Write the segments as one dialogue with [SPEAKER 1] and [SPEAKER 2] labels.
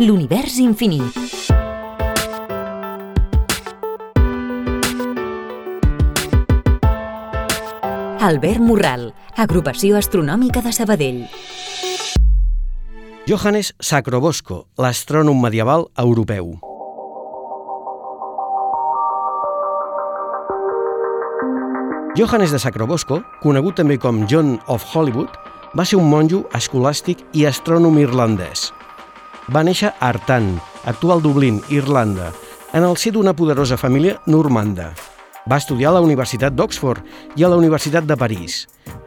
[SPEAKER 1] L'univers infinit. Albert Morral, Agrupació Astronòmica de Sabadell.
[SPEAKER 2] Johannes Sacrobosco, l'astrònom medieval europeu. Johannes de Sacrobosco, conegut també com John of Hollywood, va ser un monjo escolàstic i astrònom irlandès. Va néixer a Artan, actual Dublín, Irlanda, en el si d'una poderosa família normanda. Va estudiar a la Universitat d'Oxford i a la Universitat de París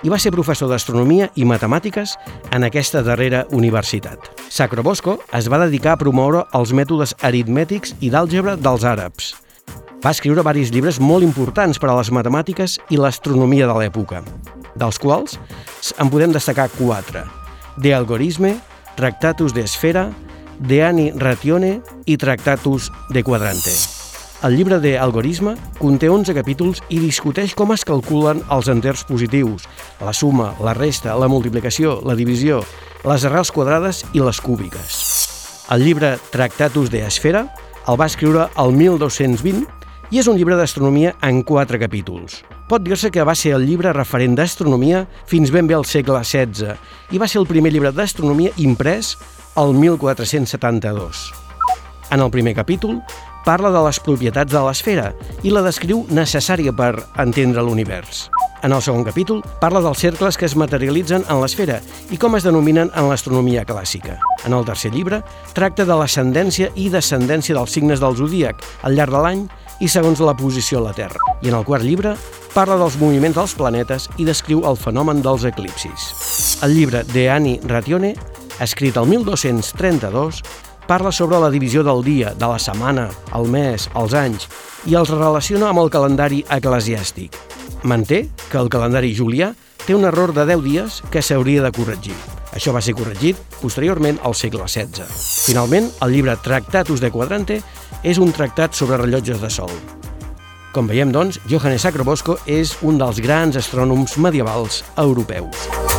[SPEAKER 2] i va ser professor d'astronomia i matemàtiques en aquesta darrera universitat. Sacrobosco es va dedicar a promoure els mètodes aritmètics i d'àlgebra dels àrabs. Va escriure varis llibres molt importants per a les matemàtiques i l'astronomia de l'època, dels quals en podem destacar quatre. De Algorisme, Tractatus de Esfera, De Ani Ratione i Tractatus de Quadrante. El llibre de Algorisme conté 11 capítols i discuteix com es calculen els enters positius, la suma, la resta, la multiplicació, la divisió, les arrels quadrades i les cúbiques. El llibre Tractatus de Esfera el va escriure el 1220 i és un llibre d'astronomia en quatre capítols. Pot dir-se que va ser el llibre referent d'astronomia fins ben bé al segle XVI i va ser el primer llibre d'astronomia imprès el 1472. En el primer capítol parla de les propietats de l'esfera i la descriu necessària per entendre l'univers. En el segon capítol parla dels cercles que es materialitzen en l'esfera i com es denominen en l'astronomia clàssica. En el tercer llibre tracta de l'ascendència i descendència dels signes del zodíac al llarg de l'any i segons la posició a la Terra. I en el quart llibre parla dels moviments dels planetes i descriu el fenomen dels eclipsis. El llibre de Ani Ratione, escrit el 1232, parla sobre la divisió del dia, de la setmana, el mes, els anys, i els relaciona amb el calendari eclesiàstic. Manté que el calendari julià té un error de 10 dies que s'hauria de corregir. Això va ser corregit posteriorment al segle XVI. Finalment, el llibre Tractatus de Quadrante és un tractat sobre rellotges de sol. Com veiem, doncs, Johannes Sacrobosco és un dels grans astrònoms medievals europeus.